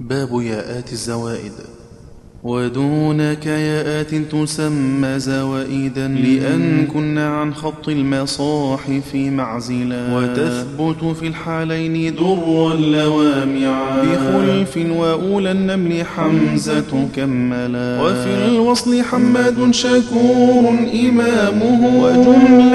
باب ياءات الزوائد. ودونك ياءات تسمى زوائدا لأن كنا عن خط المصاحف معزلا. وتثبت في الحالين درا لوامعا. بخلف وأولى النمل حمزة كملا. وفي الوصل حماد شكور إمامه. وجملتها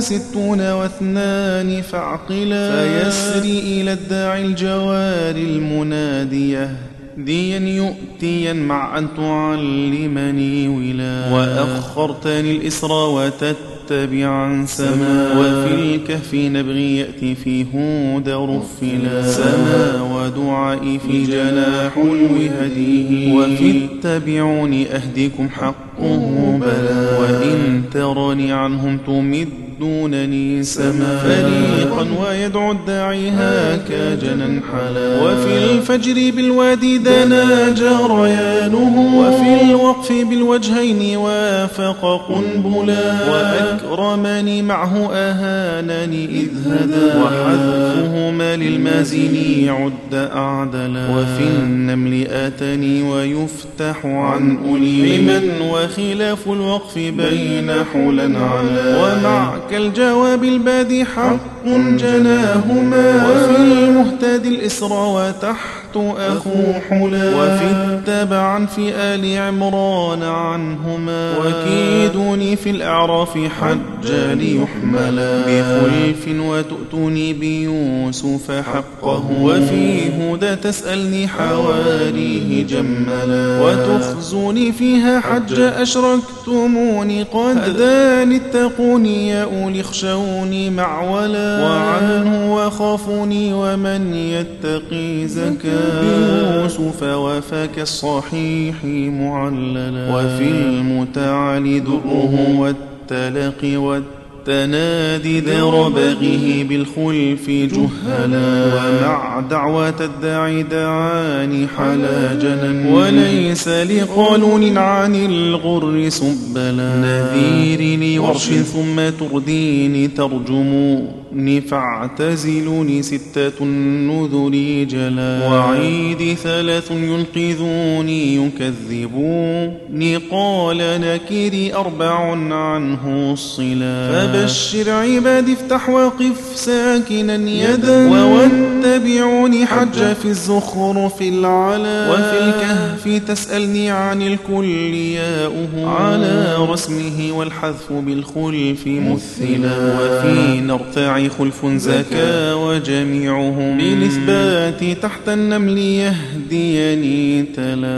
ستون واثنان فاعقلا. فيسري إلى الداعي الجوار المنادية. ديا يؤتيا مع أن تعلمني ولا. وأخرتني الإسرى وتتبعا سما. وفي الكهف نبغي يأتي في هود رفلا. سما. ودعائي في جناح الوهديه وفي اتبعوني أهديكم حقه بلا. وإن ترني عنهم تمد دونني سما فريقا ويدعو الداعي هاك جنا حلا. وفي الفجر بالوادي دنا جريانه. وفي الوقف بالوجهين وافق قنبلا. وأكرمني معه أهانني إذ هدى. وحذفهما للمازن عد أعدلا. وفي النمل آتني ويفتح عن أولي. من وخلاف الوقف بين حلا علا ومع كالجواب البادي حق جناهما. وفي المهتد الإسرى وتحت أخو حلا وفي التبعا في آل عمران عنهما. وكيدوني في الأعراف حجا ليحملا. بخلف وتؤتوني بيوسف حقه. وفي هدى تسألني حواريه جملا. وتخزوني فيها حج أشركتموني قد أذان اتقوني يا أولي اخشوني معولا. وعنه وخافوني ومن يتقي زكاة. يوسف وفاك الصحيح معللا وفي المتعال دره والتلق والتلق تنادي دربغه بالخلف جهلا. ومع دعوة الداعي دعاني حلا جنا وليس لقانون عن الغر سبلا. نذيرني ورش ثم ترديني ترجموني فاعتزلوني ستة النذر جلا. وعيد ثلاث ينقذوني يكذبوني قال نكري أربع عنه الصلا. فبشر عبادي افتح وقف ساكنا يدا. واتبعوني حج في الزخرف العلا. وفي الكهف. تسألني عن الكل ياؤه. على رسمه والحذف بالخلف مثلا. وفي نرتع خلف زكا. وجميعهم. بالإثبات تحت النمل يهديني تلا.